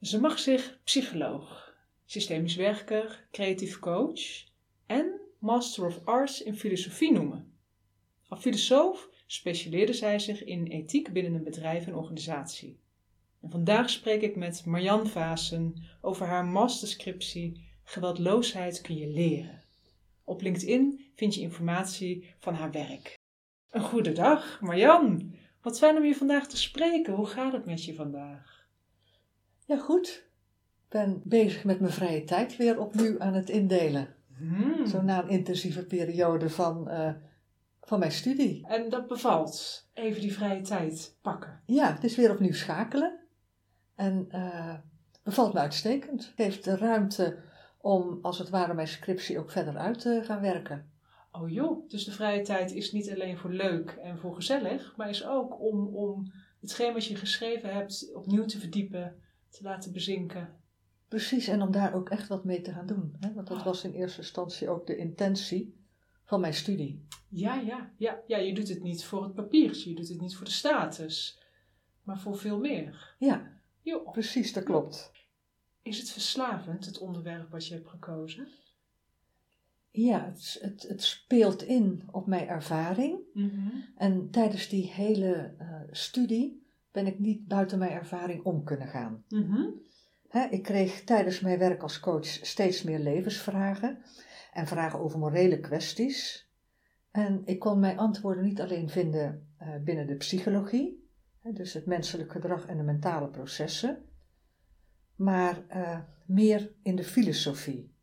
Ze mag zich psycholoog, systemisch werker, creatief coach en Master of Arts in filosofie noemen. Als filosoof specialiseerde zij zich in ethiek binnen een bedrijf en organisatie. En vandaag spreek ik met Marjan Vaassen over haar masterscriptie Geweldloosheid kun je leren. Op LinkedIn vind je informatie van haar werk. Een goede dag, Marjan. Wat fijn om je vandaag te spreken. Hoe gaat het met je vandaag? Ja, goed. Ik ben bezig met mijn vrije tijd weer opnieuw aan het indelen. Hmm. Zo na een intensieve periode van, eh, van mijn studie. En dat bevalt. Even die vrije tijd pakken. Ja, het is weer opnieuw schakelen. En eh bevalt me uitstekend. Het geeft de ruimte om, als het ware, mijn scriptie ook verder uit te gaan werken. Oh joh, dus de vrije tijd is niet alleen voor leuk en voor gezellig, maar is ook om, om hetgeen wat je geschreven hebt opnieuw te verdiepen, te laten bezinken. Precies, en om daar ook echt wat mee te gaan doen. Hè? Want dat was in eerste instantie ook de intentie van mijn studie. Ja, ja, ja, ja, je doet het niet voor het papiertje, je doet het niet voor de status, maar voor veel meer. Ja, Joh, precies, dat klopt. is het verslavend, het onderwerp wat je hebt gekozen? Ja, het, het, het speelt in op mijn ervaring. En tijdens die hele eh, studie ben ik niet buiten mijn ervaring om kunnen gaan. Mhm. Ik kreeg tijdens mijn werk als coach steeds meer levensvragen en vragen over morele kwesties. En ik kon mijn antwoorden niet alleen vinden eh, binnen de psychologie, dus het menselijk gedrag en de mentale processen, maar eh, meer in de filosofie.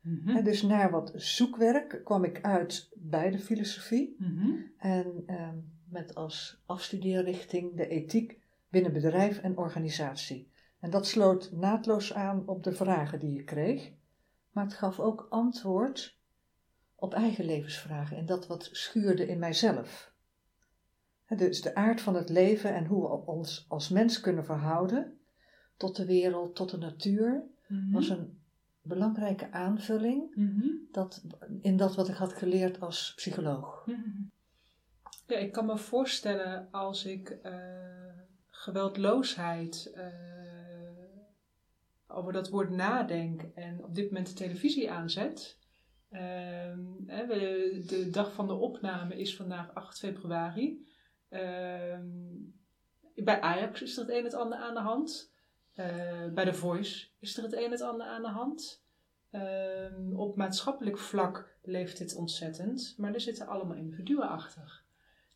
Mhm. Dus naar wat zoekwerk kwam ik uit bij de filosofie. Mhm. En ehm, met als afstudeerrichting de ethiek binnen bedrijf en organisatie. En dat sloot naadloos aan op de vragen die ik kreeg, maar het gaf ook antwoord op eigen levensvragen en dat wat schuurde in mijzelf. Dus de aard van het leven en hoe we ons als mens kunnen verhouden tot de wereld, tot de natuur, Mhm. was een belangrijke aanvulling Mhm. dat, in dat wat ik had geleerd als psycholoog. Mhm. Ja, ik kan me voorstellen als ik eh, geweldloosheid eh, over dat woord nadenk en op dit moment de televisie aanzet. Ehm, de dag van de opname is vandaag 8 februari. Ehm, bij Ajax is er het een en het ander aan de hand. Eh, bij The Voice is er het een en het ander aan de hand. Ehm, op maatschappelijk vlak leeft dit ontzettend, maar er zitten allemaal individuen achter.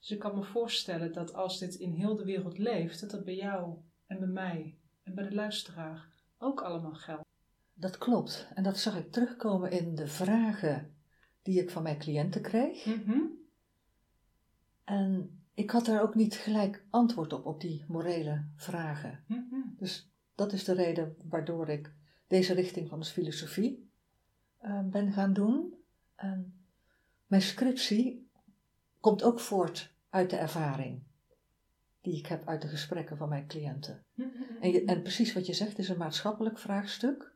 Dus ik kan me voorstellen dat als dit in heel de wereld leeft, dat dat bij jou en bij mij en bij de luisteraar ook allemaal geldt. Dat klopt. En dat zag ik terugkomen in de vragen die ik van mijn cliënten kreeg. En ik had daar ook niet gelijk antwoord op, op die morele vragen. Dus dat is de reden waardoor ik deze richting van de filosofie eh, ben gaan doen. En mijn scriptie komt ook voort uit de ervaring die ik heb uit de gesprekken van mijn cliënten. En, je, en precies wat je zegt is een maatschappelijk vraagstuk.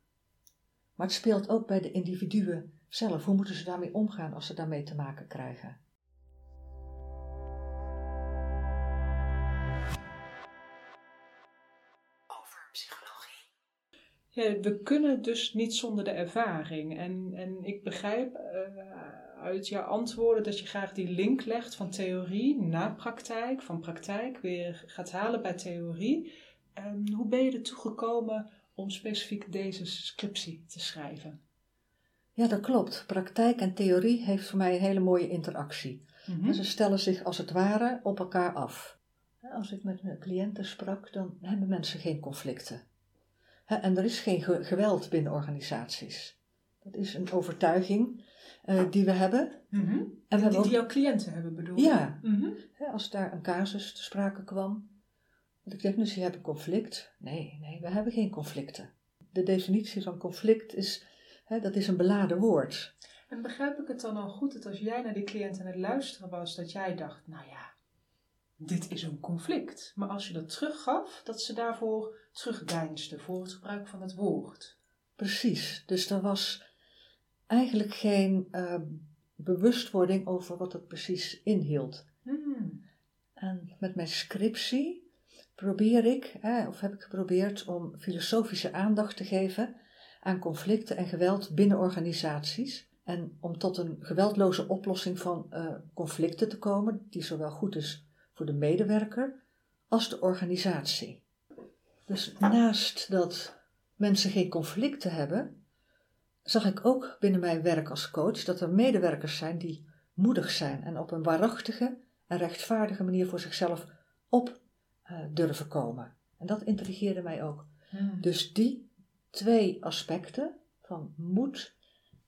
Maar het speelt ook bij de individuen zelf. Hoe moeten ze daarmee omgaan als ze daarmee te maken krijgen? Ja, we kunnen dus niet zonder de ervaring. En, en ik begrijp eh, uit jouw antwoorden dat je graag die link legt van theorie naar praktijk, van praktijk weer gaat halen bij theorie. Hoe ben je ertoe gekomen om specifiek deze scriptie te schrijven? Ja, dat klopt. Praktijk en theorie heeft voor mij een hele mooie interactie. Mhm. En ze stellen zich als het ware op elkaar af. Als ik met mijn cliënten sprak, dan hebben mensen geen conflicten. En er is geen ge- geweld binnen organisaties. Dat is een overtuiging eh, die we hebben. Mhm. En we Die, hebben die ook, jouw cliënten hebben bedoeld? Ja. Mhm. als daar een casus te sprake kwam, dat ik zeg, dus je hebt een conflict. Nee, nee, we hebben geen conflicten. De definitie van conflict is, hè, dat is een beladen woord. En begrijp ik het dan al goed dat als jij naar die cliënt aan het luisteren was, dat jij dacht, nou ja, dit is een conflict. Maar als je dat teruggaf, dat ze daarvoor terugdeinsden voor het gebruik van het woord. Precies, dus er was eigenlijk geen eh, bewustwording over wat het precies inhield. Hmm. En met mijn scriptie probeer ik, of heb ik geprobeerd, om filosofische aandacht te geven aan conflicten en geweld binnen organisaties. En om tot een geweldloze oplossing van uh, conflicten te komen, die zowel goed is voor de medewerker als de organisatie. Dus naast dat mensen geen conflicten hebben, zag ik ook binnen mijn werk als coach dat er medewerkers zijn die moedig zijn en op een waarachtige en rechtvaardige manier voor zichzelf op uh, durven komen. En dat intrigeerde mij ook. Hmm. Dus die twee aspecten van moed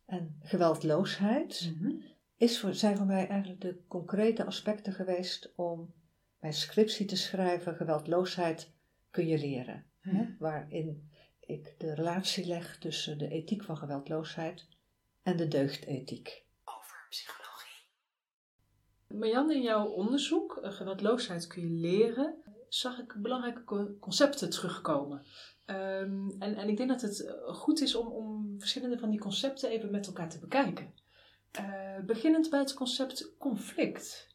en geweldloosheid mhm. is voor, zijn voor mij eigenlijk de concrete aspecten geweest om mijn scriptie te schrijven. Geweldloosheid kun je leren. Hè? Hmm. Waarin ik de relatie leg tussen de ethiek van geweldloosheid en de deugdethiek. Over psychologie. Marjan, in jouw onderzoek, eh, geweldloosheid kun je leren, zag ik belangrijke concepten terugkomen. Ehm, en, en ik denk dat het eh, goed is om, om verschillende van die concepten even met elkaar te bekijken. Uh, beginnend bij het concept conflict.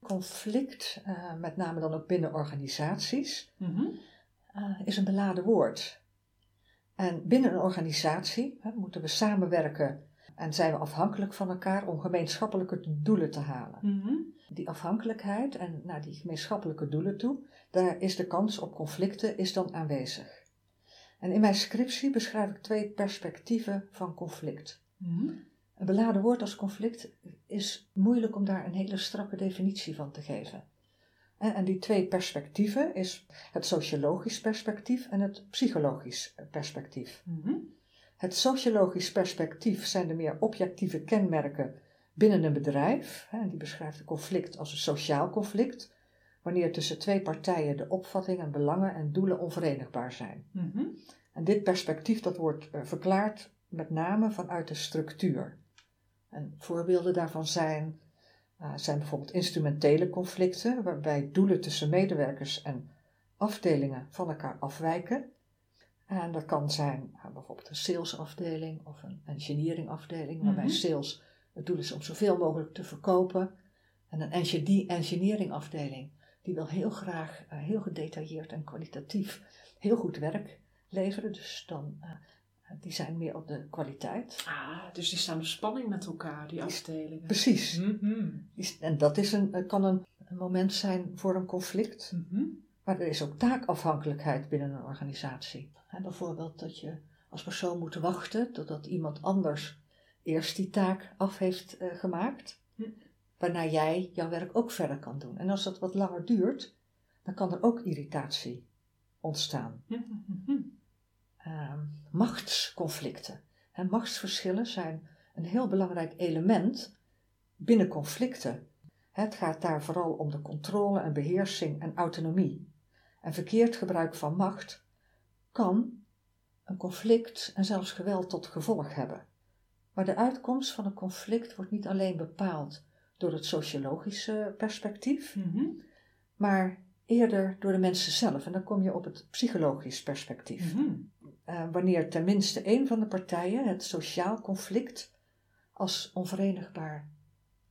Conflict, met name dan ook binnen organisaties, mhm. is een beladen woord. En binnen een organisatie hè, moeten we samenwerken en zijn we afhankelijk van elkaar om gemeenschappelijke doelen te halen. Mhm. Die afhankelijkheid en naar die gemeenschappelijke doelen toe, daar is de kans op conflicten is dan aanwezig. En in mijn scriptie beschrijf ik twee perspectieven van conflict. Mhm. Een beladen woord als conflict is moeilijk om daar een hele strakke definitie van te geven. En die twee perspectieven is het sociologisch perspectief en het psychologisch perspectief. Mhm. Het sociologisch perspectief zijn de meer objectieve kenmerken binnen een bedrijf. En die beschrijft een conflict als een sociaal conflict, wanneer tussen twee partijen de opvattingen, belangen en doelen onverenigbaar zijn. Mhm. En dit perspectief dat wordt uh, verklaard met name vanuit de structuur. En voorbeelden daarvan zijn uh, zijn bijvoorbeeld instrumentele conflicten, waarbij doelen tussen medewerkers en afdelingen van elkaar afwijken. En dat kan zijn uh, bijvoorbeeld een salesafdeling of een engineeringafdeling, waarbij mhm. sales het doel is om zoveel mogelijk te verkopen. En een engineeringafdeling die wil heel graag uh, heel gedetailleerd en kwalitatief heel goed werk leveren. Dus dan die zijn meer op de kwaliteit. Ah, dus die staan op spanning met elkaar, die afdelingen. Precies. Mhm. En dat is een, kan een, moment zijn voor een conflict. Mhm. Maar er is ook taakafhankelijkheid binnen een organisatie. bijvoorbeeld dat je als persoon moet wachten totdat iemand anders eerst die taak af heeft uh, gemaakt. Hm. Waarna jij jouw werk ook verder kan doen. En als dat wat langer duurt, dan kan er ook irritatie ontstaan. Hm, hm, uh, machtsconflicten. En machtsverschillen zijn een heel belangrijk element binnen conflicten. Het gaat daar vooral om de controle en beheersing en autonomie. En verkeerd gebruik van macht kan een conflict en zelfs geweld tot gevolg hebben. Maar de uitkomst van een conflict wordt niet alleen bepaald door het sociologische perspectief, mhm. maar eerder door de mensen zelf. En dan kom je op het psychologisch perspectief. Mhm. Uh, wanneer tenminste een van de partijen het sociaal conflict als onverenigbaar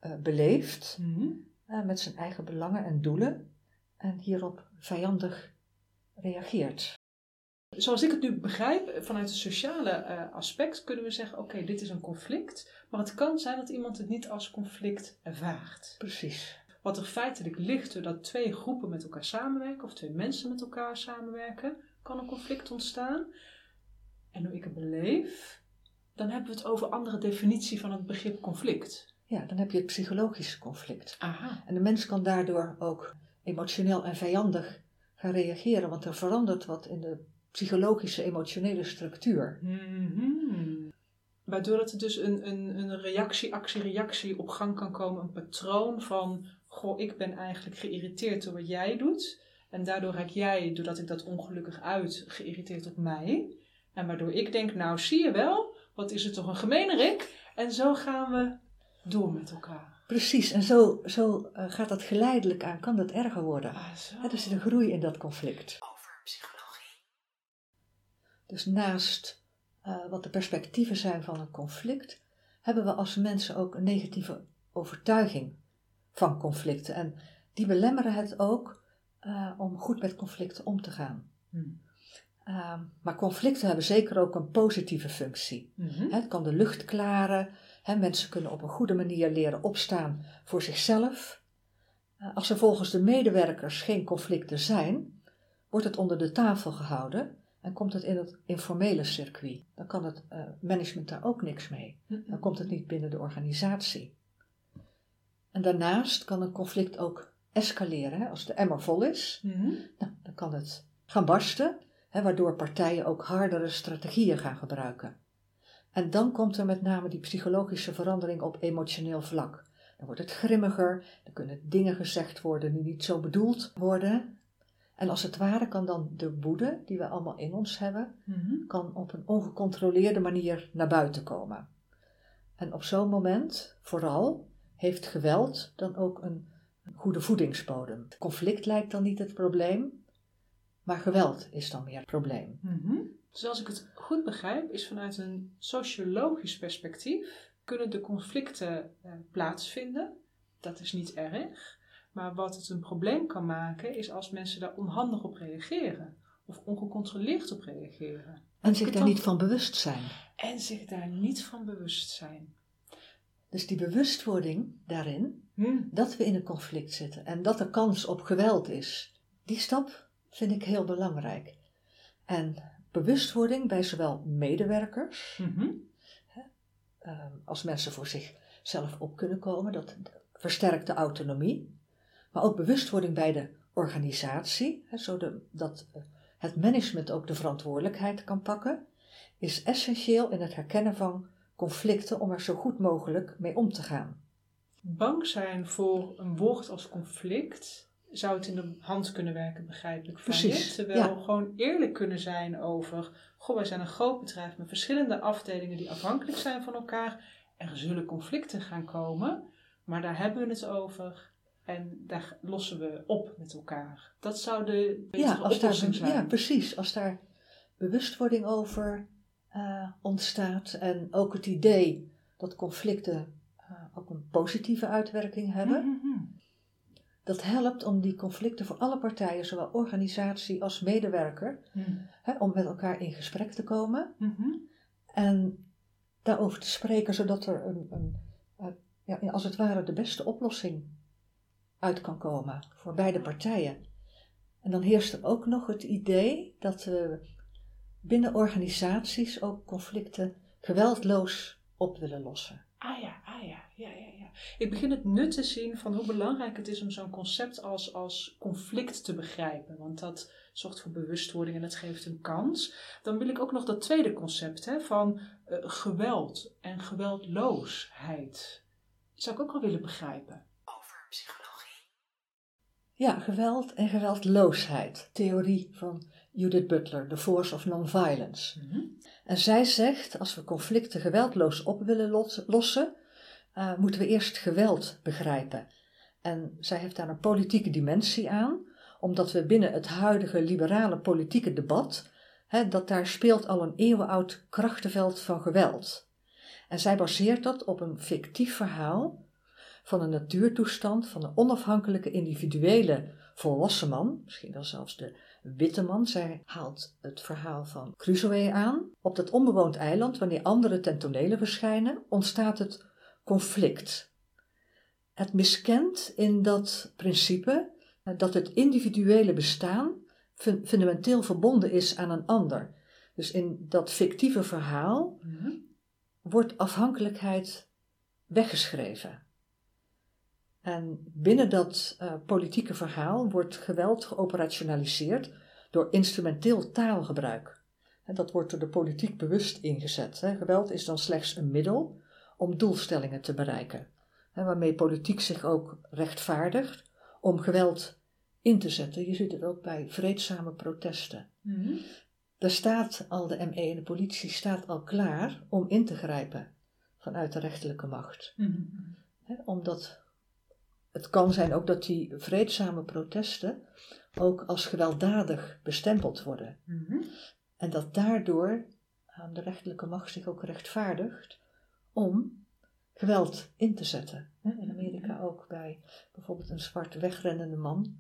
uh, beleeft, mhm. uh, met zijn eigen belangen en doelen, en hierop vijandig reageert. Zoals ik het nu begrijp, vanuit het sociale aspect kunnen we zeggen: oké, dit is een conflict, maar het kan zijn dat iemand het niet als conflict ervaart. Precies. Wat er feitelijk ligt doordat twee groepen met elkaar samenwerken of twee mensen met elkaar samenwerken, kan een conflict ontstaan. En hoe ik het beleef, dan hebben we het over andere definitie van het begrip conflict. Ja, dan heb je het psychologische conflict. Aha. En de mens kan daardoor ook emotioneel en vijandig gaan reageren, want er verandert wat in de psychologische emotionele structuur. Mm Waardoor het dus een, een, een reactie, actie-reactie op gang kan komen, een patroon van goh, ik ben eigenlijk geïrriteerd door wat jij doet. En daardoor raak jij, doordat ik dat ongelukkig uit, geïrriteerd op mij. En waardoor ik denk, nou zie je wel, wat is het toch een gemenerik. En zo gaan we door met elkaar. Precies, en zo, zo uh, gaat dat geleidelijk aan, kan dat erger worden. Ah, zo. Er is een groei in dat conflict. Over psychologie. Dus naast uh, wat de perspectieven zijn van een conflict, hebben we als mensen ook een negatieve overtuiging van conflicten. En die belemmeren het ook eh, om goed met conflicten om te gaan. Hmm. Ehm, maar conflicten hebben zeker ook een positieve functie. Mhm. Het kan de lucht klaren. hè, mensen kunnen op een goede manier leren opstaan voor zichzelf. Eh, als er volgens de medewerkers geen conflicten zijn, wordt het onder de tafel gehouden en komt het in het informele circuit. Dan kan het eh, management daar ook niks mee. Dan komt het niet binnen de organisatie. En daarnaast kan een conflict ook escaleren. Als de emmer vol is, Mhm. nou, dan kan het gaan barsten, waardoor partijen ook hardere strategieën gaan gebruiken. En dan komt er met name die psychologische verandering op emotioneel vlak. Dan wordt het grimmiger, er kunnen dingen gezegd worden die niet zo bedoeld worden. En als het ware kan dan de woede, die we allemaal in ons hebben, Mhm. kan op een ongecontroleerde manier naar buiten komen. En op zo'n moment, vooral, heeft geweld dan ook een goede voedingsbodem. Conflict lijkt dan niet het probleem, maar geweld is dan meer het probleem. Mhm. Dus als ik het goed begrijp, is vanuit een sociologisch perspectief kunnen de conflicten eh, plaatsvinden. Dat is niet erg. Maar wat het een probleem kan maken, is als mensen daar onhandig op reageren. Of ongecontroleerd op reageren. En zich daar niet van bewust zijn. En zich daar niet van bewust zijn. Dus die bewustwording daarin, Hm. dat we in een conflict zitten en dat er kans op geweld is, die stap vind ik heel belangrijk. En bewustwording bij zowel medewerkers Mhm. ehm, als mensen voor zichzelf op kunnen komen, dat versterkt de autonomie. Maar ook bewustwording bij de organisatie, hè, zodat eh, het management ook de verantwoordelijkheid kan pakken, is essentieel in het herkennen van conflicten om er zo goed mogelijk mee om te gaan. Bang zijn voor een woord als conflict zou het in de hand kunnen werken, begrijpelijk van Precies, je. Terwijl ja. gewoon eerlijk kunnen zijn over, goh, wij zijn een groot bedrijf met verschillende afdelingen die afhankelijk zijn van elkaar. Er zullen conflicten gaan komen, maar daar hebben we het over en daar lossen we op met elkaar. Dat zou de betere Ja, als daar, zijn. ja, precies. Als daar bewustwording over eh, ontstaat en ook het idee dat conflicten eh, ook een positieve uitwerking hebben, Mhm. Dat helpt om die conflicten voor alle partijen, zowel organisatie als medewerker, Mhm. hè, om met elkaar in gesprek te komen Mhm. en daarover te spreken, zodat er een, een, eh, ja, als het ware de beste oplossing uit kan komen voor beide partijen. En dan heerst er ook nog het idee dat we binnen organisaties ook conflicten geweldloos op willen lossen. Ah ja, ah ja, ja, ja, ja. Ik begin het nut te zien van hoe belangrijk het is om zo'n concept als, als conflict te begrijpen. Want dat zorgt voor bewustwording en het geeft een kans. Dan wil ik ook nog dat tweede concept hè, van eh, geweld en geweldloosheid. Dat zou ik ook wel willen begrijpen. Over psychologie. Ja, geweld en geweldloosheid. Theorie van Judith Butler, The Force of Nonviolence. En zij zegt, als we conflicten geweldloos op willen los- lossen, eh, moeten we eerst geweld begrijpen. En zij heeft daar een politieke dimensie aan, omdat we binnen het huidige liberale politieke debat, hè, dat daar speelt al een eeuwenoud krachtenveld van geweld. En zij baseert dat op een fictief verhaal van een natuurtoestand van een onafhankelijke individuele volwassen man, misschien wel zelfs de witte man. Zij haalt het verhaal van Crusoe aan. Op dat onbewoond eiland, wanneer anderen ten verschijnen, ontstaat het conflict. Het miskent in dat principe eh, dat het individuele bestaan fun- fundamenteel verbonden is aan een ander. Dus in dat fictieve verhaal Mhm. wordt afhankelijkheid weggeschreven. En binnen dat eh, politieke verhaal wordt geweld geoperationaliseerd door instrumenteel taalgebruik. En dat wordt door de politiek bewust ingezet. Hè. Geweld is dan slechts een middel om doelstellingen te bereiken. Hè, waarmee politiek zich ook rechtvaardigt om geweld in te zetten. Je ziet het ook bij vreedzame protesten. Mhm. Daar staat al de ME en de politie staat al klaar om in te grijpen vanuit de rechterlijke macht. Mhm. Omdat het kan zijn ook dat die vreedzame protesten ook als gewelddadig bestempeld worden. Mhm. En dat daardoor de rechterlijke macht zich ook rechtvaardigt om geweld in te zetten. In Amerika ook bij bijvoorbeeld een zwart wegrennende man.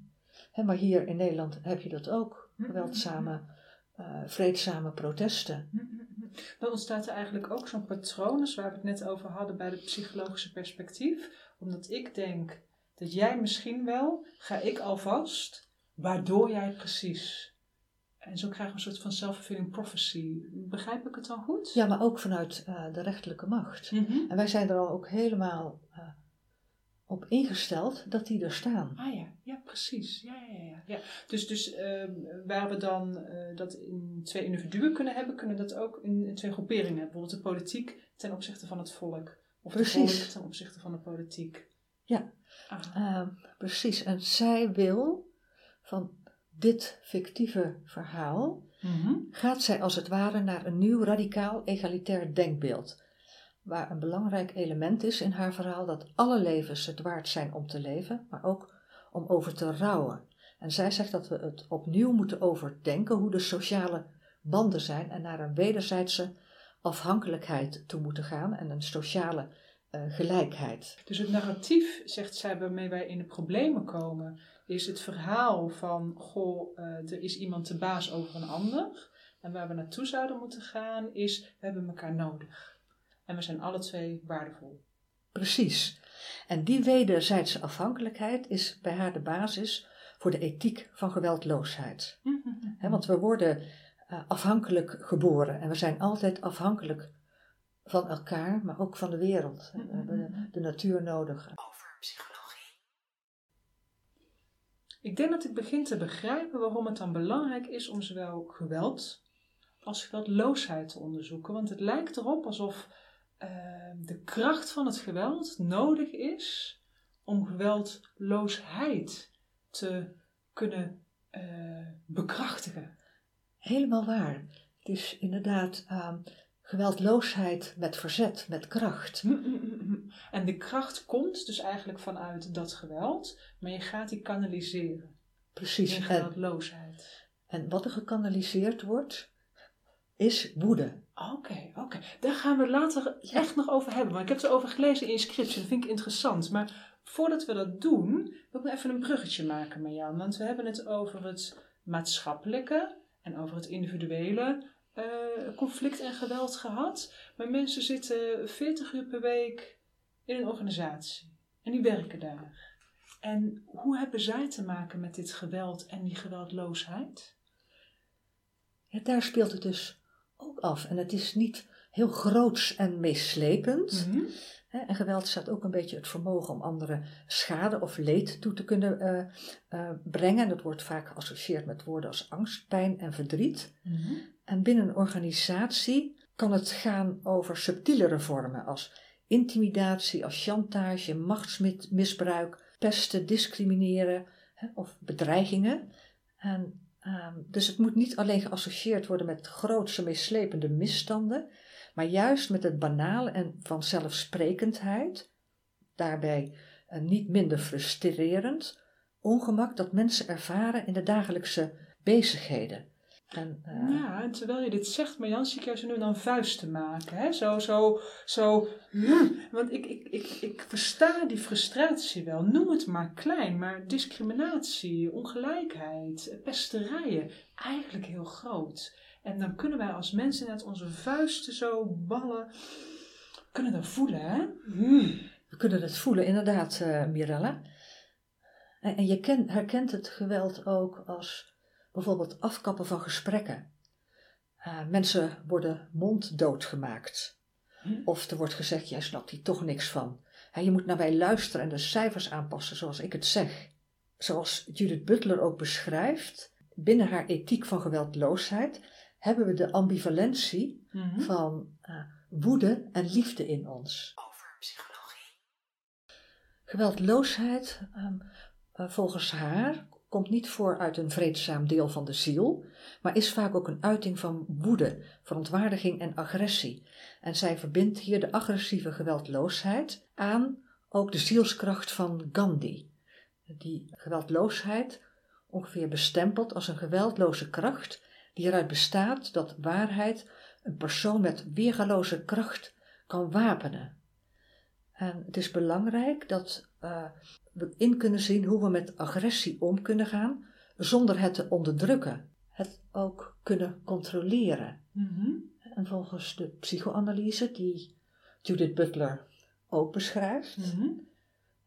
Maar hier in Nederland heb je dat ook, geweldzame, uh, vreedzame protesten. Dan ontstaat er eigenlijk ook zo'n patroon, dus waar we het net over hadden bij het psychologische perspectief. Omdat ik denk dat jij misschien wel, ga ik alvast, waardoor jij precies. En zo krijgen we een soort van self-fulfilling prophecy. Begrijp ik het dan goed? Ja, maar ook vanuit uh, de rechterlijke macht. Mhm. En wij zijn er al ook helemaal uh, op ingesteld dat die er staan. Ah ja, ja precies. Ja, ja, ja. ja. Dus, dus uh, waar we dan uh, dat in twee individuen kunnen hebben, kunnen we dat ook in, in, twee groeperingen hebben. Bijvoorbeeld de politiek ten opzichte van het volk. Of precies. de volk ten opzichte van de politiek. Ja, uh, precies. En zij wil van dit fictieve verhaal, mm-hmm. gaat zij als het ware naar een nieuw radicaal egalitair denkbeeld. Waar een belangrijk element is in haar verhaal dat alle levens het waard zijn om te leven, maar ook om over te rouwen. En zij zegt dat we het opnieuw moeten overdenken hoe de sociale banden zijn en naar een wederzijdse afhankelijkheid toe moeten gaan en een sociale uh, gelijkheid. Dus het narratief, zegt zij, waarmee wij in de problemen komen, is het verhaal van, goh, uh, er is iemand de baas over een ander. En waar we naartoe zouden moeten gaan is, we hebben elkaar nodig. En we zijn alle twee waardevol. Precies. En die wederzijdse afhankelijkheid is bij haar de basis voor de ethiek van geweldloosheid. He, want we worden uh, afhankelijk geboren en we zijn altijd afhankelijk van elkaar, maar ook van de wereld. We hebben de, de natuur nodig. Over psychologie. Ik denk dat ik begin te begrijpen waarom het dan belangrijk is om zowel geweld als geweldloosheid te onderzoeken. Want het lijkt erop alsof uh, de kracht van het geweld nodig is om geweldloosheid te kunnen uh, bekrachtigen. Helemaal waar. Het is inderdaad uh, geweldloosheid met verzet, met kracht. En de kracht komt dus eigenlijk vanuit dat geweld, maar je gaat die kanaliseren. Precies. In geweldloosheid. En, en wat er gekanaliseerd wordt, is woede. Oké, okay, oké. Okay. Daar gaan we later echt nog over hebben. Want ik heb het erover gelezen in je. Dat vind ik interessant. Maar voordat we dat doen, wil ik even een bruggetje maken met Jan. Want we hebben het over het maatschappelijke en over het individuele uh, conflict en geweld gehad. Maar mensen zitten 40 uur per week in een organisatie. En die werken daar. En hoe hebben zij te maken met dit geweld en die geweldloosheid? Ja, daar speelt het dus ook af. En het is niet heel groots en meeslepend. Mm-hmm. En geweld staat ook een beetje het vermogen om anderen schade of leed toe te kunnen uh, uh, brengen. Dat wordt vaak geassocieerd met woorden als angst, pijn en verdriet. Mm-hmm. En binnen een organisatie kan het gaan over subtielere vormen als intimidatie, als chantage, machtsmisbruik, pesten, discrimineren hè, of bedreigingen. En, um, dus het moet niet alleen geassocieerd worden met grootse meeslepende misstanden, maar juist met het banale en vanzelfsprekendheid, daarbij uh, niet minder frustrerend, ongemak dat mensen ervaren in de dagelijkse bezigheden. En, uh, ja, en terwijl je dit zegt, Marjan, zie ik jou zo nu dan vuist te maken. Hè? Zo, zo, zo. Mm, want ik, ik, ik, ik versta die frustratie wel. Noem het maar klein, maar discriminatie, ongelijkheid, pesterijen, eigenlijk heel groot. En dan kunnen wij als mensen net onze vuisten zo ballen, kunnen dat voelen, hè? Mm. We kunnen het voelen, inderdaad, uh, Mirella. En, en je ken, herkent het geweld ook als bijvoorbeeld afkappen van gesprekken. Uh, mensen worden monddood gemaakt. Hm? Of er wordt gezegd, jij snapt hier toch niks van. He, je moet naar mij luisteren en de cijfers aanpassen zoals ik het zeg. Zoals Judith Butler ook beschrijft, binnen haar ethiek van geweldloosheid hebben we de ambivalentie mm-hmm. van uh, woede en liefde in ons. Over psychologie. Geweldloosheid, um, uh, volgens haar, komt niet voor uit een vreedzaam deel van de ziel, maar is vaak ook een uiting van woede, verontwaardiging en agressie. En zij verbindt hier de agressieve geweldloosheid aan ook de zielskracht van Gandhi. Die geweldloosheid ongeveer bestempeld als een geweldloze kracht die eruit bestaat dat waarheid een persoon met weergaloze kracht kan wapenen. En het is belangrijk dat uh, we in kunnen zien hoe we met agressie om kunnen gaan zonder het te onderdrukken. Het ook kunnen controleren. Mhm. En volgens de psychoanalyse die Judith Butler ook beschrijft, Mhm.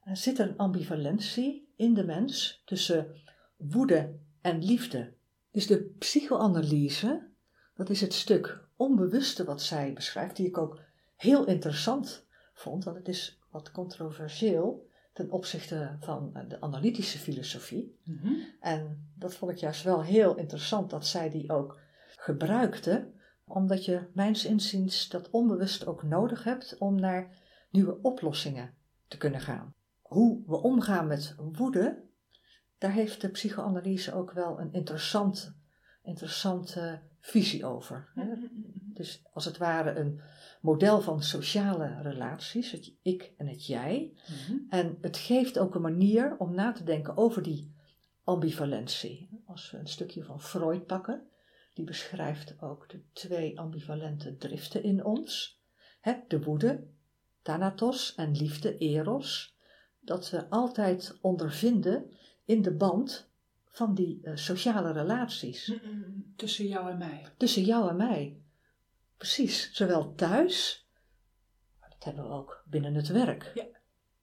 er zit een ambivalentie in de mens tussen woede en liefde. Dus de psychoanalyse, dat is het stuk onbewuste wat zij beschrijft, die ik ook heel interessant vond, want het is wat controversieel ten opzichte van de analytische filosofie. Mhm. En dat vond ik juist wel heel interessant dat zij die ook gebruikte, omdat je mijns inziens dat onbewust ook nodig hebt om naar nieuwe oplossingen te kunnen gaan. Hoe we omgaan met woede, daar heeft de psychoanalyse ook wel een interessante, interessante visie over. hè. Dus als het ware een model van sociale relaties, het ik en het jij. Mhm. En het geeft ook een manier om na te denken over die ambivalentie. Als we een stukje van Freud pakken, die beschrijft ook de twee ambivalente driften in ons. Hè, de woede, thanatos, en liefde, eros. Dat we altijd ondervinden in de band van die eh, sociale relaties. Tussen jou en mij. Tussen jou en mij. Precies, zowel thuis, maar dat hebben we ook binnen het werk.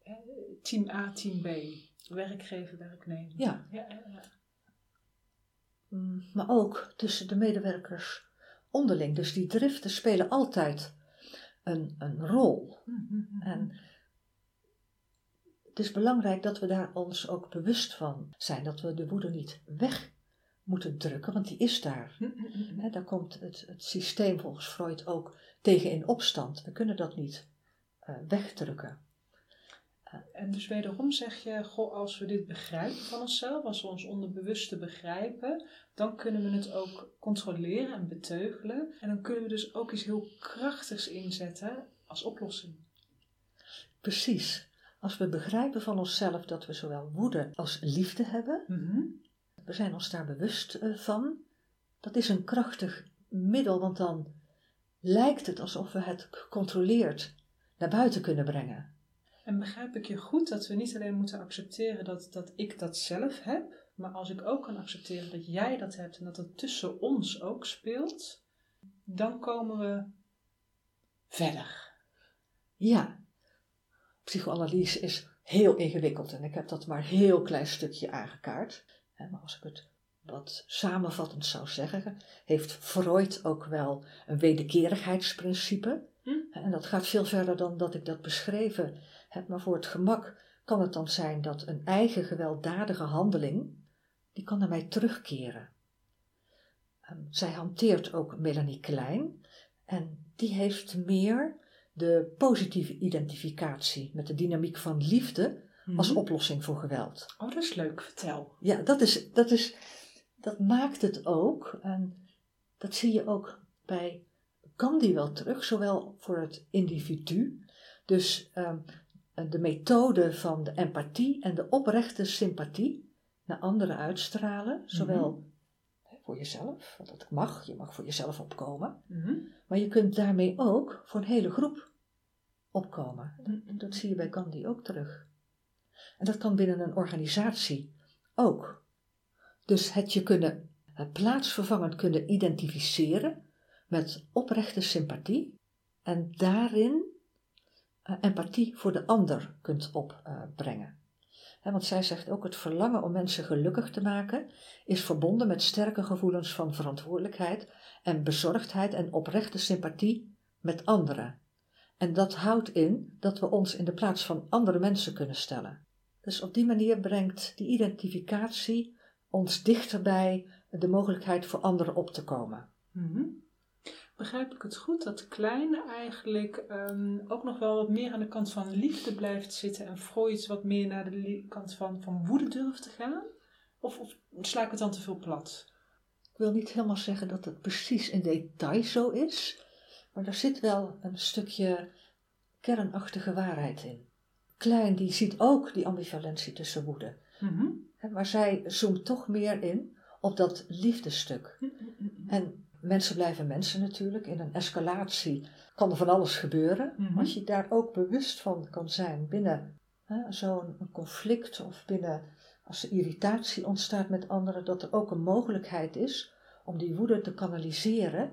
Eh, Team A, team B. Werkgever, werknemer. Ja. Ja, ja, ja. Mm, maar ook tussen de medewerkers onderling. Dus die driften spelen altijd een, een rol. Mhm. En het is belangrijk dat we daar ons ook bewust van zijn. Dat we de woede niet weg moeten drukken, want die is daar. Mhm. Hè, daar komt het, het systeem volgens Freud ook tegen in opstand. We kunnen dat niet eh, wegdrukken. En dus wederom zeg je, goh, als we dit begrijpen van onszelf, als we ons onderbewuste begrijpen, dan kunnen we het ook controleren en beteugelen. En dan kunnen we dus ook iets heel krachtigs inzetten als oplossing. Precies. Als we begrijpen van onszelf dat we zowel woede als liefde hebben, Mhm. We zijn ons daar bewust eh, van, dat is een krachtig middel, want dan lijkt het alsof we het gecontroleerd naar buiten kunnen brengen. En begrijp ik je goed dat we niet alleen moeten accepteren dat, dat ik dat zelf heb, maar als ik ook kan accepteren dat jij dat hebt en dat het tussen ons ook speelt, dan komen we verder. Ja, psychoanalyse is heel ingewikkeld en ik heb dat maar een heel klein stukje aangekaart. Maar als ik het wat samenvattend zou zeggen, heeft Freud ook wel een wederkerigheidsprincipe. Hm. En dat gaat veel verder dan dat ik dat beschreven heb. Maar voor het gemak kan het dan zijn dat een eigen gewelddadige handeling, die kan naar mij terugkeren. Ehm, zij hanteert ook Melanie Klein en die heeft meer de positieve identificatie met de dynamiek van liefde als Mhm. oplossing voor geweld. Oh, dat is leuk, vertel. Ja, dat, is, dat, is, dat maakt het ook. En dat zie je ook bij Gandhi wel terug, zowel voor het individu. Dus ehm, de methode van de empathie en de oprechte sympathie naar anderen uitstralen. Zowel hè, voor jezelf, want dat mag, je mag voor jezelf opkomen. Mhm. Maar je kunt daarmee ook voor een hele groep opkomen. Dat zie je bij Gandhi ook terug. En dat kan binnen een organisatie ook. Dus het je kunnen plaatsvervangend kunnen identificeren met oprechte sympathie en daarin eh, empathie voor de ander kunt opbrengen. Want zij zegt ook het verlangen om mensen gelukkig te maken is verbonden met sterke gevoelens van verantwoordelijkheid en bezorgdheid en oprechte sympathie met anderen. En dat houdt in dat we ons in de plaats van andere mensen kunnen stellen. Dus op die manier brengt die identificatie ons dichter bij de mogelijkheid voor anderen op te komen. Mhm. Begrijp ik het goed dat Klein eigenlijk ehm, ook nog wel wat meer aan de kant van liefde blijft zitten en Freud wat meer naar de kant van, van woede durft te gaan? Of, of sla ik het dan te veel plat? Ik wil niet helemaal zeggen dat het precies in detail zo is, maar er zit wel een stukje kernachtige waarheid in. Klein die ziet ook die ambivalentie tussen woede, Mhm. maar zij zoomt toch meer in op dat liefdestuk. En mensen blijven mensen natuurlijk. In een escalatie kan er van alles gebeuren. Mhm. Als je daar ook bewust van kan zijn binnen hè, zo'n conflict of binnen, als er irritatie ontstaat met anderen, dat er ook een mogelijkheid is om die woede te kanaliseren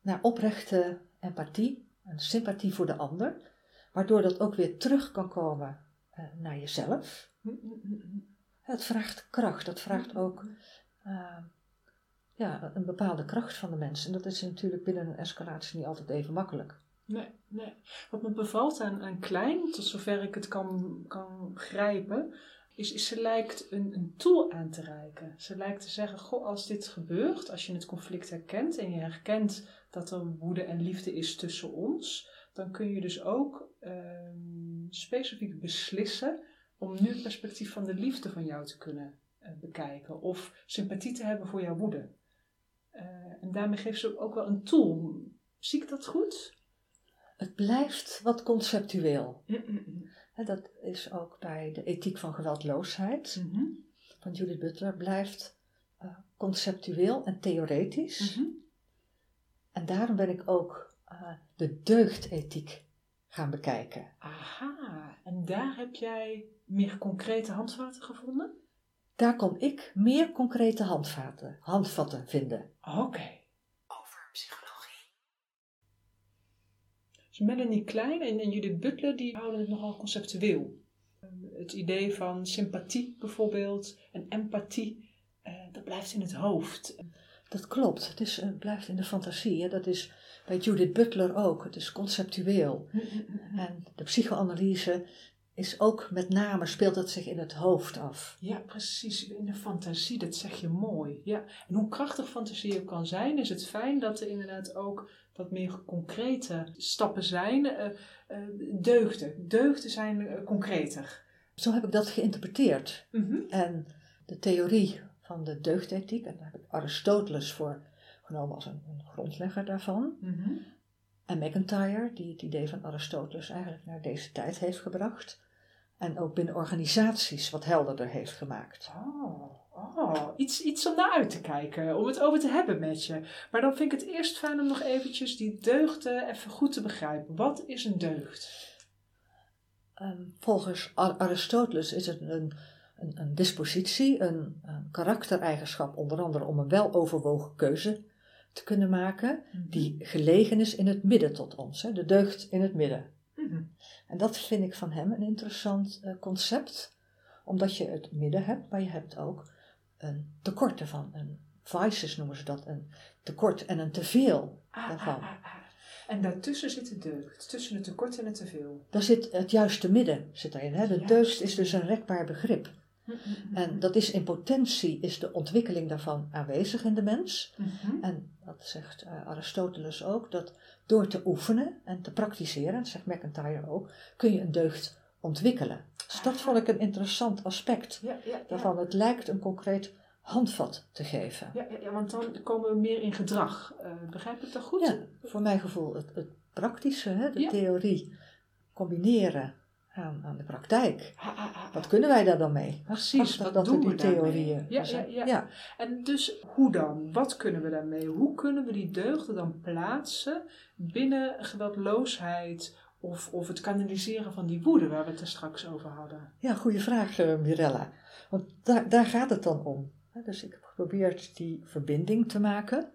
naar oprechte empathie en sympathie voor de ander, waardoor dat ook weer terug kan komen eh, naar jezelf. Het vraagt kracht, dat vraagt ook eh, ja, een bepaalde kracht van de mensen. En dat is natuurlijk binnen een escalatie niet altijd even makkelijk. Nee, nee. Wat me bevalt aan, aan Klein, tot zover ik het kan, kan grijpen, is, is ze lijkt een, een tool aan te reiken. Ze lijkt te zeggen, goh, als dit gebeurt, als je het conflict herkent en je herkent dat er woede en liefde is tussen ons, dan kun je dus ook ehm, specifiek beslissen om nu het perspectief van de liefde van jou te kunnen eh, bekijken of sympathie te hebben voor jouw woede. Eh, en daarmee geeft ze ook wel een tool. Zie ik dat goed? Het blijft wat conceptueel. En dat is ook bij de ethiek van geweldloosheid Mhm. van Judith Butler, blijft eh, conceptueel en theoretisch. Mhm. En daarom ben ik ook eh, de deugdethiek gaan bekijken. Aha, en daar heb jij meer concrete handvaten gevonden? Daar kon ik meer concrete handvaten, handvatten vinden. Oké. Over psychologie. Dus Melanie Klein en, en Judith Butler die houden het nogal conceptueel. Ehm, Het idee van sympathie bijvoorbeeld en empathie, eh, dat blijft in het hoofd. Dat klopt, het is, eh, blijft in de fantasie. Hè? Dat is bij Judith Butler ook. Het is conceptueel. En de psychoanalyse is ook met name, speelt het zich in het hoofd af. Ja, precies. In de fantasie, dat zeg je mooi. Ja. En hoe krachtig fantasie ook kan zijn, is het fijn dat er inderdaad ook wat meer concrete stappen zijn. Eh, eh, deugden. Deugden zijn concreter. Zo heb ik dat geïnterpreteerd. Mhm. En de theorie van de deugdethiek, en daar heb ik Aristoteles voor genomen als een, een grondlegger daarvan. Mhm. En McIntyre, die het idee van Aristoteles eigenlijk naar deze tijd heeft gebracht. En ook binnen organisaties wat helderder heeft gemaakt. Oh, oh. Iets, iets om naar uit te kijken, om het over te hebben met je. Maar dan vind ik het eerst fijn om nog eventjes die deugden even goed te begrijpen. Wat is een deugd? Ehm, volgens Ar- Aristoteles is het een, een, een dispositie, een, een karaktereigenschap, onder andere om een weloverwogen keuze te kunnen maken, die gelegen is in het midden tot ons, hè, de deugd in het midden. Mhm. En dat vind ik van hem een interessant eh, concept, omdat je het midden hebt, maar je hebt ook een tekort ervan. Een vices noemen ze dat, een tekort en een teveel Ah, daarvan. ah, ah, ah. En daartussen zit de deugd, tussen het tekort en het teveel. Daar zit het juiste midden zit daarin. Hè? De deugd is dus een rekbaar begrip. En dat is in potentie, is de ontwikkeling daarvan aanwezig in de mens. Mhm. En dat zegt eh, Aristoteles ook, dat door te oefenen en te praktiseren, dat zegt McIntyre ook, kun je een deugd ontwikkelen. Dus dat vond ik een interessant aspect Ja, ja, ja. daarvan. Het lijkt een concreet handvat te geven. Ja, ja, want dan komen we meer in gedrag. Eh, begrijp ik dat goed? Ja, voor mijn gevoel het, het praktische, hè, de theorie, combineren aan, aan de praktijk. Wat kunnen wij daar dan mee? Precies, wat dat doen die we daarmee? theorieën? Ja, ja, hè, ja. ja. En dus hoe dan? Wat kunnen we daarmee? Hoe kunnen we die deugden dan plaatsen binnen geweldloosheid of, of het kanaliseren van die woede waar we het er straks over hadden? Ja, goede vraag, eh, Mirella. Want daar, daar gaat het dan om. Dus ik heb geprobeerd die verbinding te maken.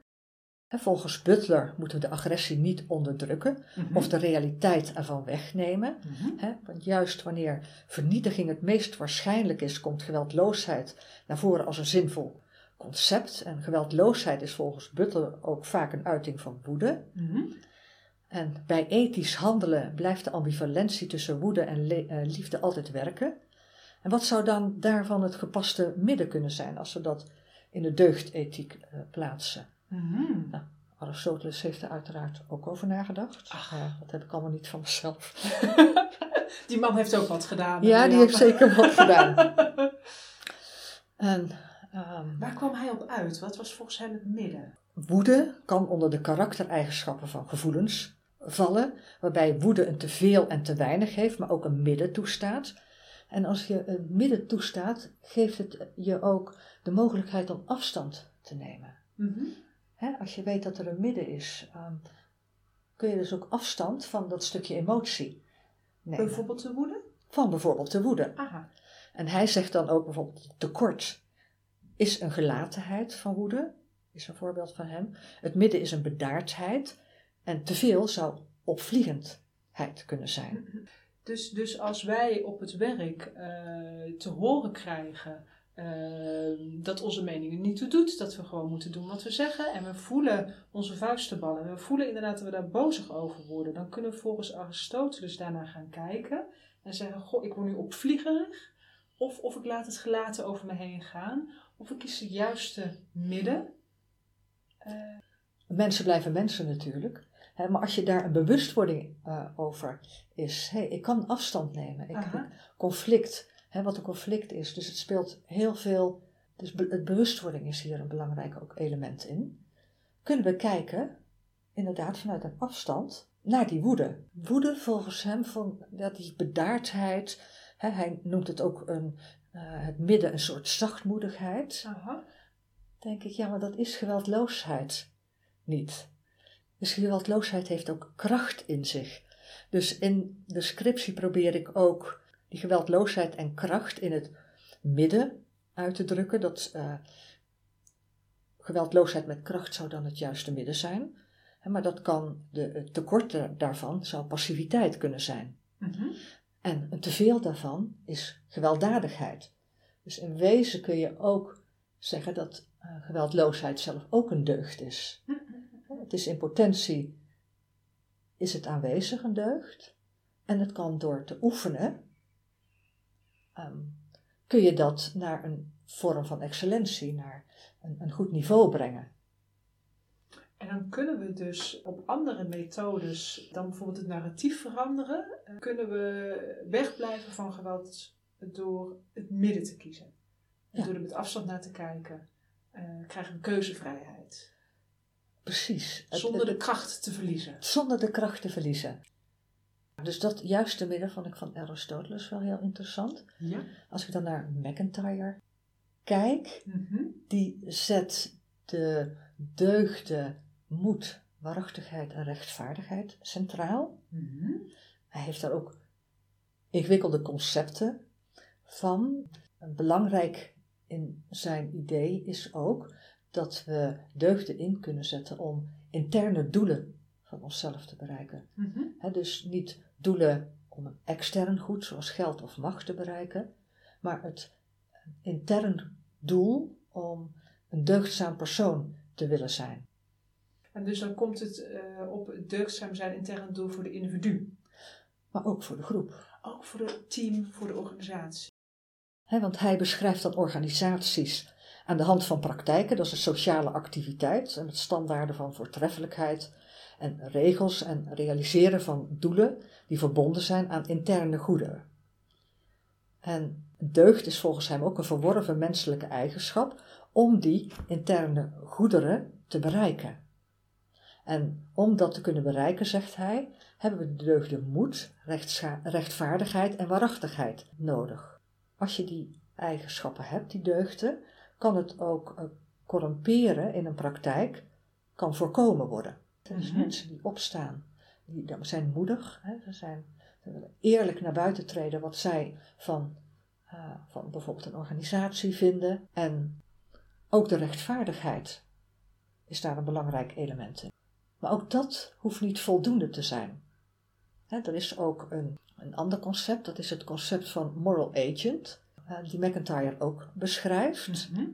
Volgens Butler moeten we de agressie niet onderdrukken of de realiteit ervan wegnemen. Mhm. Hè, Want juist wanneer vernietiging het meest waarschijnlijk is, komt geweldloosheid naar voren als een zinvol concept. En geweldloosheid is volgens Butler ook vaak een uiting van woede. Mhm. En bij ethisch handelen blijft de ambivalentie tussen woede en eh, liefde altijd werken. En wat zou dan daarvan het gepaste midden kunnen zijn als we dat in de deugdethiek eh, plaatsen? Mhm. Aristoteles heeft er uiteraard ook over nagedacht. Ach. Ja, dat heb ik allemaal niet van mezelf. Die man heeft ook wat gedaan. Ja, die Jan. heeft zeker wat gedaan. En ehm, Waar kwam hij op uit? Wat was volgens hem het midden? woede kan onder de karaktereigenschappen van gevoelens vallen, waarbij woede een te veel en te weinig heeft, maar ook een midden toestaat. En als je een midden toestaat, geeft het je ook de mogelijkheid om afstand te nemen. Mhm. Hè, als je weet dat er een midden is, ehm, kun je dus ook afstand van dat stukje emotie nemen. Bijvoorbeeld de woede? van bijvoorbeeld de woede. Aha. En hij zegt dan ook bijvoorbeeld tekort is een gelatenheid van woede, is een voorbeeld van hem. Het midden is een bedaardheid en te veel zou opvliegendheid kunnen zijn. Dus, dus als wij op het werk eh, te horen krijgen dat onze meningen niet toe doet, dat we gewoon moeten doen wat we zeggen en we voelen onze vuisten ballen en we voelen inderdaad dat we daar bozig over worden, dan kunnen we volgens Aristoteles daarna gaan kijken en zeggen, goh, ik word nu opvliegerig of, of ik laat het gelaten over me heen gaan of ik kies het juiste midden. Uh, mensen blijven mensen natuurlijk. Hè, maar als je daar een bewustwording uh, over is, hey, ik kan afstand nemen. Ik, conflict, hè, wat een conflict is. Dus het speelt heel veel. Dus be het bewustwording is hier een belangrijk ook element in. Kunnen we kijken, inderdaad vanuit een afstand, naar die woede. Woede volgens hem, van ja, die bedaardheid. Hè, hij noemt het ook een, uh, het midden een soort zachtmoedigheid. Aha. Denk ik, ja, maar dat is geweldloosheid niet. Dus geweldloosheid heeft ook kracht in zich. Dus in de scriptie probeer ik ook die geweldloosheid en kracht in het midden uit te drukken. Dat uh, geweldloosheid met kracht zou dan het juiste midden zijn. Maar dat kan, de, het tekort daarvan zou passiviteit kunnen zijn. Mm -hmm. En een teveel daarvan is gewelddadigheid. Dus in wezen kun je ook zeggen dat uh, geweldloosheid zelf ook een deugd is. Mm -hmm. Het is in potentie, is het aanwezig een deugd. En het kan door te oefenen, um, kun je dat naar een vorm van excellentie, naar een, een goed niveau brengen. En dan kunnen we dus op andere methodes dan bijvoorbeeld het narratief veranderen, kunnen we wegblijven van geweld door het midden te kiezen. Ja. Door er met afstand naar te kijken, uh, krijgen we keuzevrijheid. Precies. Zonder de kracht te verliezen. Zonder de kracht te verliezen. Dus dat juiste midden vond ik van Aristoteles wel heel interessant. Ja. Als ik dan naar McIntyre kijk, mm -hmm. die zet de deugden, moed, waarachtigheid en rechtvaardigheid centraal. Mm -hmm. Hij heeft daar ook ingewikkelde concepten van. Belangrijk in zijn idee is ook dat we deugden in kunnen zetten om interne doelen van onszelf te bereiken. Mm -hmm. He, dus niet doelen om een extern goed zoals geld of macht te bereiken, maar het intern doel om een deugdzaam persoon te willen zijn. En dus dan komt het uh, op het deugdzaam zijn intern doel voor de individu. Maar ook voor de groep. Ook voor het team, voor de organisatie. He, want hij beschrijft dan organisaties aan de hand van praktijken, dat is een sociale activiteit en met standaarden van voortreffelijkheid en regels en realiseren van doelen die verbonden zijn aan interne goederen. En deugd is volgens hem ook een verworven menselijke eigenschap om die interne goederen te bereiken. En om dat te kunnen bereiken, zegt hij, hebben we de deugden moed, rechtvaardigheid en waarachtigheid nodig. Als je die eigenschappen hebt, die deugden, kan het ook uh, corrumperen in een praktijk, kan voorkomen worden. Dus Mhm. mensen die opstaan, die zijn moedig, hè, ze, zijn, ze willen eerlijk naar buiten treden wat zij van, uh, van bijvoorbeeld een organisatie vinden. En ook de rechtvaardigheid is daar een belangrijk element in. Maar ook dat hoeft niet voldoende te zijn. Hè, er is ook een, een ander concept, dat is het concept van moral agent, uh, die McIntyre ook beschrijft. Mhm.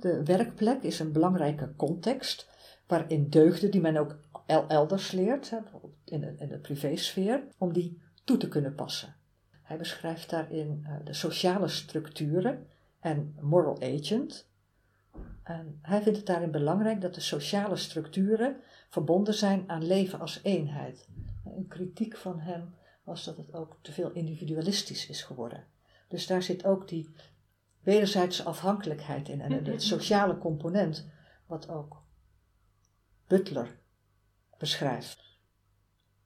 De werkplek is een belangrijke context waarin deugden die men ook el elders leert, bijvoorbeeld in de, in de privésfeer, om die toe te kunnen passen. Hij beschrijft daarin uh, de sociale structuren en moral agent. En hij vindt het daarin belangrijk dat de sociale structuren verbonden zijn aan leven als eenheid. Een kritiek van hem was dat het ook te veel individualistisch is geworden. Dus daar zit ook die wederzijdse afhankelijkheid in en het sociale component, wat ook Butler beschrijft.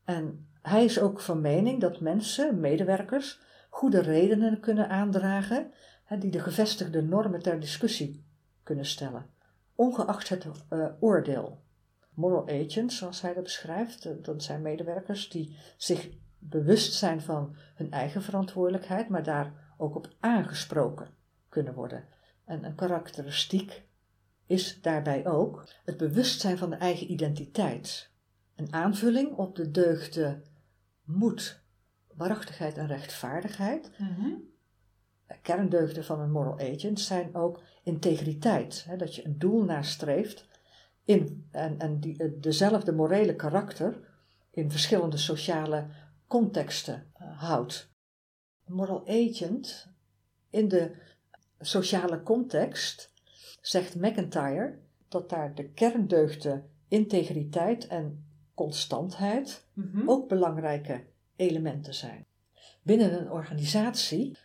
En hij is ook van mening dat mensen, medewerkers, goede redenen kunnen aandragen die de gevestigde normen ter discussie kunnen stellen, ongeacht het uh, oordeel. Moral agents, zoals hij dat beschrijft, uh, dat zijn medewerkers die zich bewust zijn van hun eigen verantwoordelijkheid, maar daar ook op aangesproken kunnen worden. En een karakteristiek is daarbij ook het bewustzijn van de eigen identiteit. Een aanvulling op de deugden moed, waarachtigheid en rechtvaardigheid. Mhm. Kerndeugden van een moral agent zijn ook integriteit. Hè, dat je een doel nastreeft in, en, en die, dezelfde morele karakter in verschillende sociale contexten uh, houdt. Een moral agent in de sociale context zegt McIntyre dat daar de kerndeugden integriteit en constantheid Mhm. ook belangrijke elementen zijn. Binnen een organisatie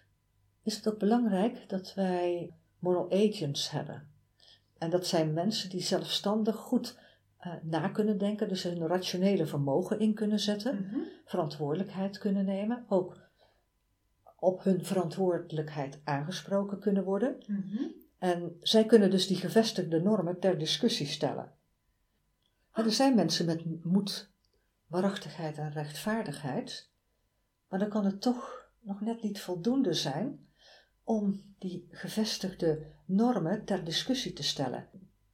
is het ook belangrijk dat wij moral agents hebben. En dat zijn mensen die zelfstandig goed eh, na kunnen denken, dus hun rationele vermogen in kunnen zetten, Mhm. verantwoordelijkheid kunnen nemen, ook op hun verantwoordelijkheid aangesproken kunnen worden. Mhm. En zij kunnen dus die gevestigde normen ter discussie stellen. Maar er zijn mensen met moed, waarachtigheid en rechtvaardigheid, maar dan kan het toch nog net niet voldoende zijn om die gevestigde normen ter discussie te stellen.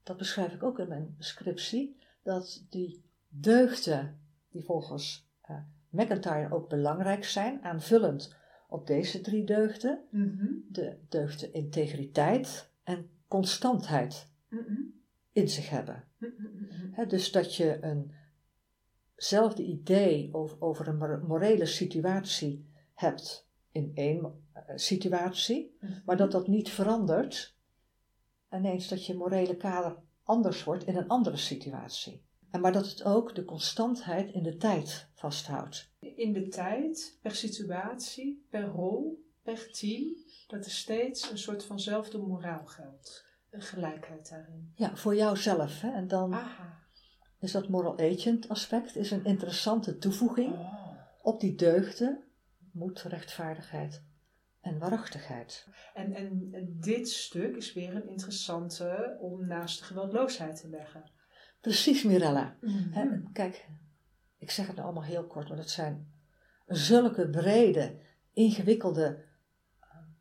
Dat beschrijf ik ook in mijn scriptie, dat die deugden, die volgens eh, McIntyre ook belangrijk zijn, aanvullend op deze drie deugden, Mhm. de deugden integriteit en constantheid in zich hebben. Dus dat je eenzelfde idee over, over een mor- morele situatie hebt in één eh, situatie, maar dat dat niet verandert ineens dat je morele kader anders wordt in een andere situatie. En maar dat het ook de constantheid in de tijd vasthoudt. In de tijd, per situatie, per rol, per team, dat er steeds een soort vanzelfde moraal geldt. Een gelijkheid daarin. Ja, voor jouzelf. Hè? En dan Aha. is dat moral agent aspect is een interessante toevoeging Oh. op die deugden, moed, rechtvaardigheid en waarachtigheid. En, en, dit stuk is weer een interessante om naast de geweldloosheid te leggen. Precies, Mirella. Mhm. Kijk, ik zeg het nou allemaal heel kort, maar dat zijn zulke brede, ingewikkelde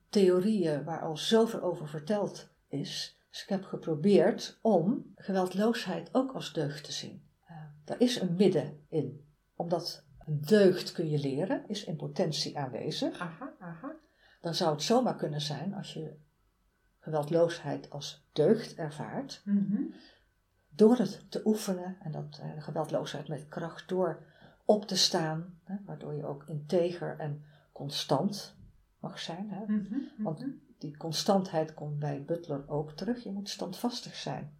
theorieën waar al zoveel over verteld is. Dus ik heb geprobeerd om geweldloosheid ook als deugd te zien. Uh, daar is een midden in, omdat een deugd kun je leren, is in potentie aanwezig. Aha, aha. Dan zou het zomaar kunnen zijn als je geweldloosheid als deugd ervaart, Mhm. door het te oefenen en dat eh, geweldloosheid met kracht door op te staan, hè, waardoor je ook integer en constant mag zijn. Hè. Mhm. Want Mhm. die constantheid komt bij Butler ook terug. Je moet standvastig zijn.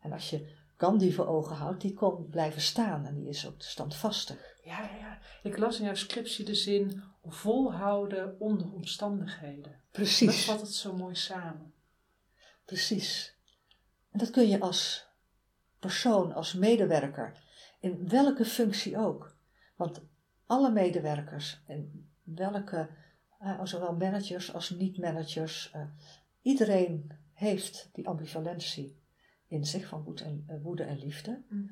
En als je Gandhi voor ogen houdt, die kon blijven staan en die is ook standvastig. Ja, ja, ja. Ik las in jouw scriptie de zin volhouden onder omstandigheden. Dat Precies, vat het zo mooi samen. precies. En dat kun je als persoon, als medewerker, in welke functie ook. Want alle medewerkers, in welke, zowel managers als niet-managers, eh, iedereen heeft die ambivalentie in zich van woede en, eh, woede en liefde. Mhm.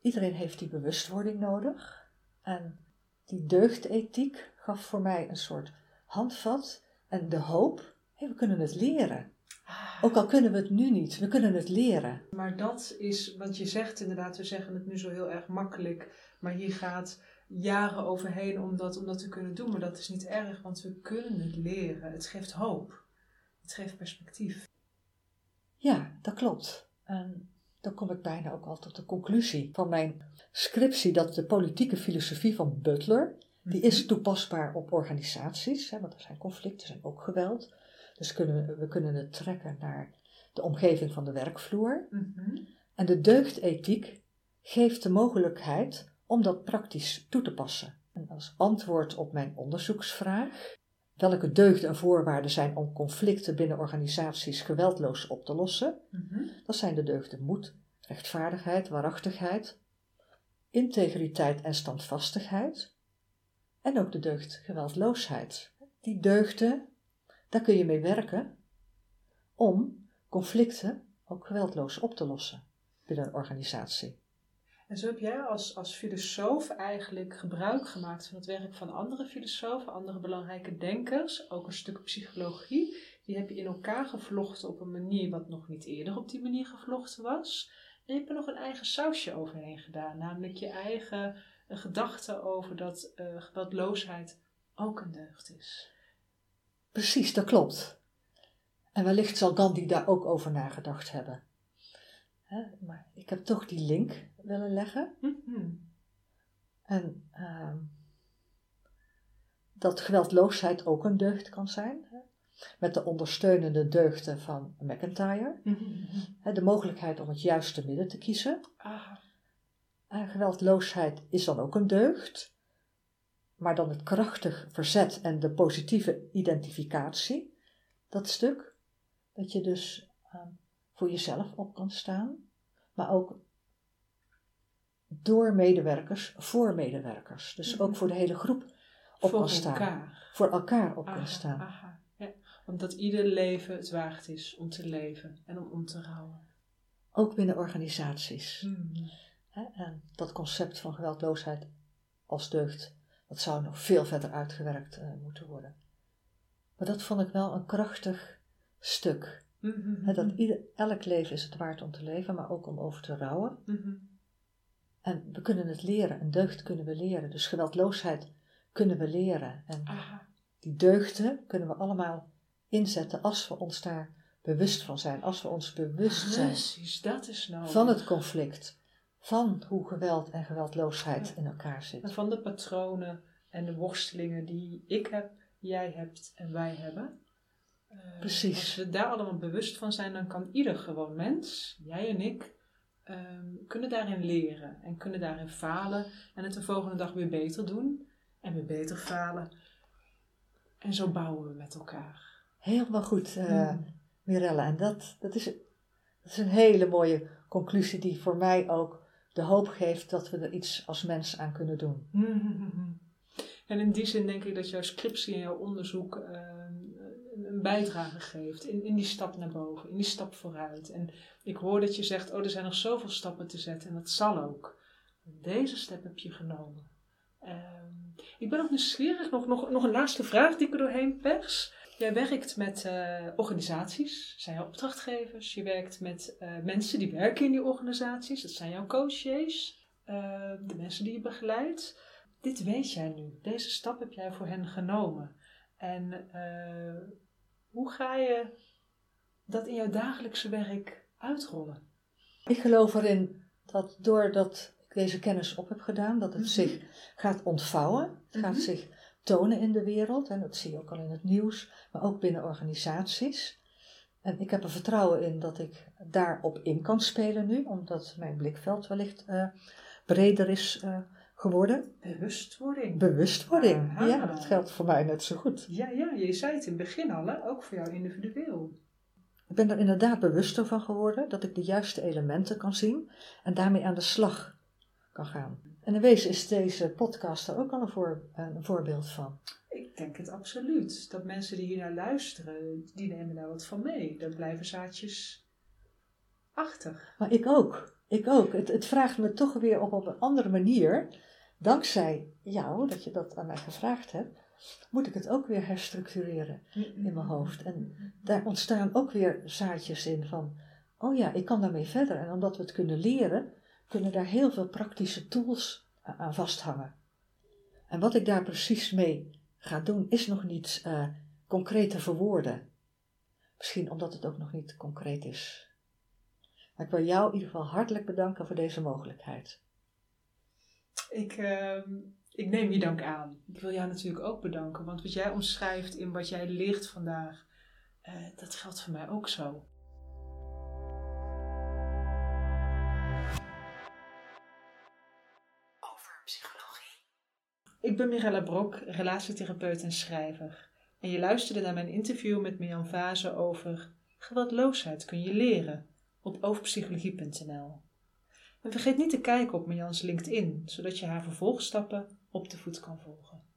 Iedereen heeft die bewustwording nodig. En die deugdethiek gaf voor mij een soort handvat en de hoop, hé, we kunnen het leren. Ah, Ook al kunnen we het nu niet, we kunnen het leren. Maar dat is, want je zegt inderdaad, we zeggen het nu zo heel erg makkelijk, maar hier gaat jaren overheen om dat, om dat te kunnen doen. Maar dat is niet erg, want we kunnen het leren. Het geeft hoop. Het geeft perspectief. Ja, dat klopt. En dan kom ik bijna ook al tot de conclusie van mijn scriptie dat de politieke filosofie van Butler, die is toepasbaar op organisaties, hè, want er zijn conflicten, er zijn ook geweld. Dus kunnen we, we kunnen het trekken naar de omgeving van de werkvloer. Mhm. En de deugdethiek geeft de mogelijkheid om dat praktisch toe te passen. En als antwoord op mijn onderzoeksvraag, welke deugden en voorwaarden zijn om conflicten binnen organisaties geweldloos op te lossen, Mhm. dat zijn de deugden moed, rechtvaardigheid, waarachtigheid, integriteit en standvastigheid. En ook de deugd geweldloosheid. Die deugden, daar kun je mee werken om conflicten ook geweldloos op te lossen binnen een organisatie. En zo heb jij als, als filosoof eigenlijk gebruik gemaakt van het werk van andere filosofen, andere belangrijke denkers, ook een stuk psychologie. Die heb je in elkaar gevlochten op een manier wat nog niet eerder op die manier gevlochten was. En je hebt er nog een eigen sausje overheen gedaan, namelijk je eigen uh, gedachte over dat uh, geweldloosheid ook een deugd is. Precies, dat klopt. En wellicht zal Gandhi daar ook over nagedacht hebben. Maar ik heb toch die link willen leggen. Mm-hmm. En uh, dat geweldloosheid ook een deugd kan zijn. Hè? Met de ondersteunende deugden van McIntyre. Hè, de mogelijkheid om het juiste midden te kiezen. Ah. En geweldloosheid is dan ook een deugd. Maar dan het krachtig verzet en de positieve identificatie. Dat stuk. Dat je dus uh, voor jezelf op kan staan, maar ook door medewerkers voor medewerkers. Dus Mhm. ook voor de hele groep op voor kan staan. elkaar. Voor elkaar op Aha, kan staan. aha, ja. Omdat ieder leven het waard is om te leven en om om te rouwen. Ook binnen organisaties. Mm. Hè, En dat concept van geweldloosheid als deugd, dat zou nog veel verder uitgewerkt eh, moeten worden. Maar dat vond ik wel een krachtig stuk. Mhm. Dat ieder, elk leven is het waard om te leven, maar ook om over te rouwen. Mhm. En we kunnen het leren, een deugd kunnen we leren. Dus geweldloosheid kunnen we leren. En Aha. die deugden kunnen we allemaal inzetten als we ons daar bewust van zijn. Als we ons bewust zijn Precies, dat is nou. van het conflict. Van hoe geweld en geweldloosheid in elkaar En zitten. van de patronen en de worstelingen die ik heb, jij hebt en wij hebben. Eh, Precies. Als we daar allemaal bewust van zijn, dan kan ieder gewoon mens, jij en ik, ehm, kunnen daarin leren en kunnen daarin falen en het de volgende dag weer beter doen en weer beter falen. En zo bouwen we met elkaar. Helemaal goed, eh Mm. Mirella. En dat, dat, is, dat is een hele mooie conclusie die voor mij ook de hoop geeft dat we er iets als mens aan kunnen doen. En in die zin denk ik dat jouw scriptie en jouw onderzoek ehm, een- bijdrage geeft in, in die stap naar boven, in die stap vooruit. En ik hoor dat je zegt, oh er zijn nog zoveel stappen te zetten en dat zal ook. Deze stap heb je genomen. Ehm, ik ben nog nieuwsgierig, nog, nog, nog een laatste vraag die ik er doorheen pers. Jij werkt met eh, organisaties, zijn jouw opdrachtgevers. Je werkt met eh, mensen die werken in die organisaties, dat zijn jouw coaches, eh, de mensen die je begeleidt. Dit weet jij nu, deze stap heb jij voor hen genomen. En eh, hoe ga je dat in jouw dagelijkse werk uitrollen? Ik geloof erin dat doordat ik deze kennis op heb gedaan, dat het Mhm. zich gaat ontvouwen. Het gaat Mhm. zich tonen in de wereld. En dat zie je ook al in het nieuws, maar ook binnen organisaties. En ik heb er vertrouwen in dat ik daarop in kan spelen nu, omdat mijn blikveld wellicht eh, breder is eh, geworden. Bewustwording. Bewustwording, Aha. ja, dat geldt voor mij net zo goed. Ja, ja, je zei het in het begin al, hè? ook voor jou individueel. Ik ben er inderdaad bewuster van geworden dat ik de juiste elementen kan zien en daarmee aan de slag kan gaan. En in wezen is deze podcast er ook al een, voor, een voorbeeld van. Ik denk het absoluut. Dat mensen die hier naar luisteren, die nemen daar wat van mee. Daar blijven zaadjes achter. Maar ik ook. Ik ook. Het, het vraagt me toch weer op op een andere manier. Dankzij jou, dat je dat aan mij gevraagd hebt, moet ik het ook weer herstructureren in mijn hoofd. En daar ontstaan ook weer zaadjes in van, oh ja, ik kan daarmee verder. En omdat we het kunnen leren, kunnen daar heel veel praktische tools aan vasthangen. En wat ik daar precies mee ga doen, is nog niet eh, concreet te verwoorden. Misschien omdat het ook nog niet concreet is. Maar ik wil jou in ieder geval hartelijk bedanken voor deze mogelijkheid. Ik, ehm, ik neem je dank aan. Ik wil jou natuurlijk ook bedanken, want wat jij omschrijft in wat jij leert vandaag, eh, dat geldt voor mij ook zo. Over psychologie. Ik ben Mirella Brok, relatietherapeut en schrijver. En je luisterde naar mijn interview met Mirjam Vaze over geweldloosheid kun je leren op overpsychologie.nl. En vergeet niet te kijken op Mirjams LinkedIn, zodat je haar vervolgstappen op de voet kan volgen.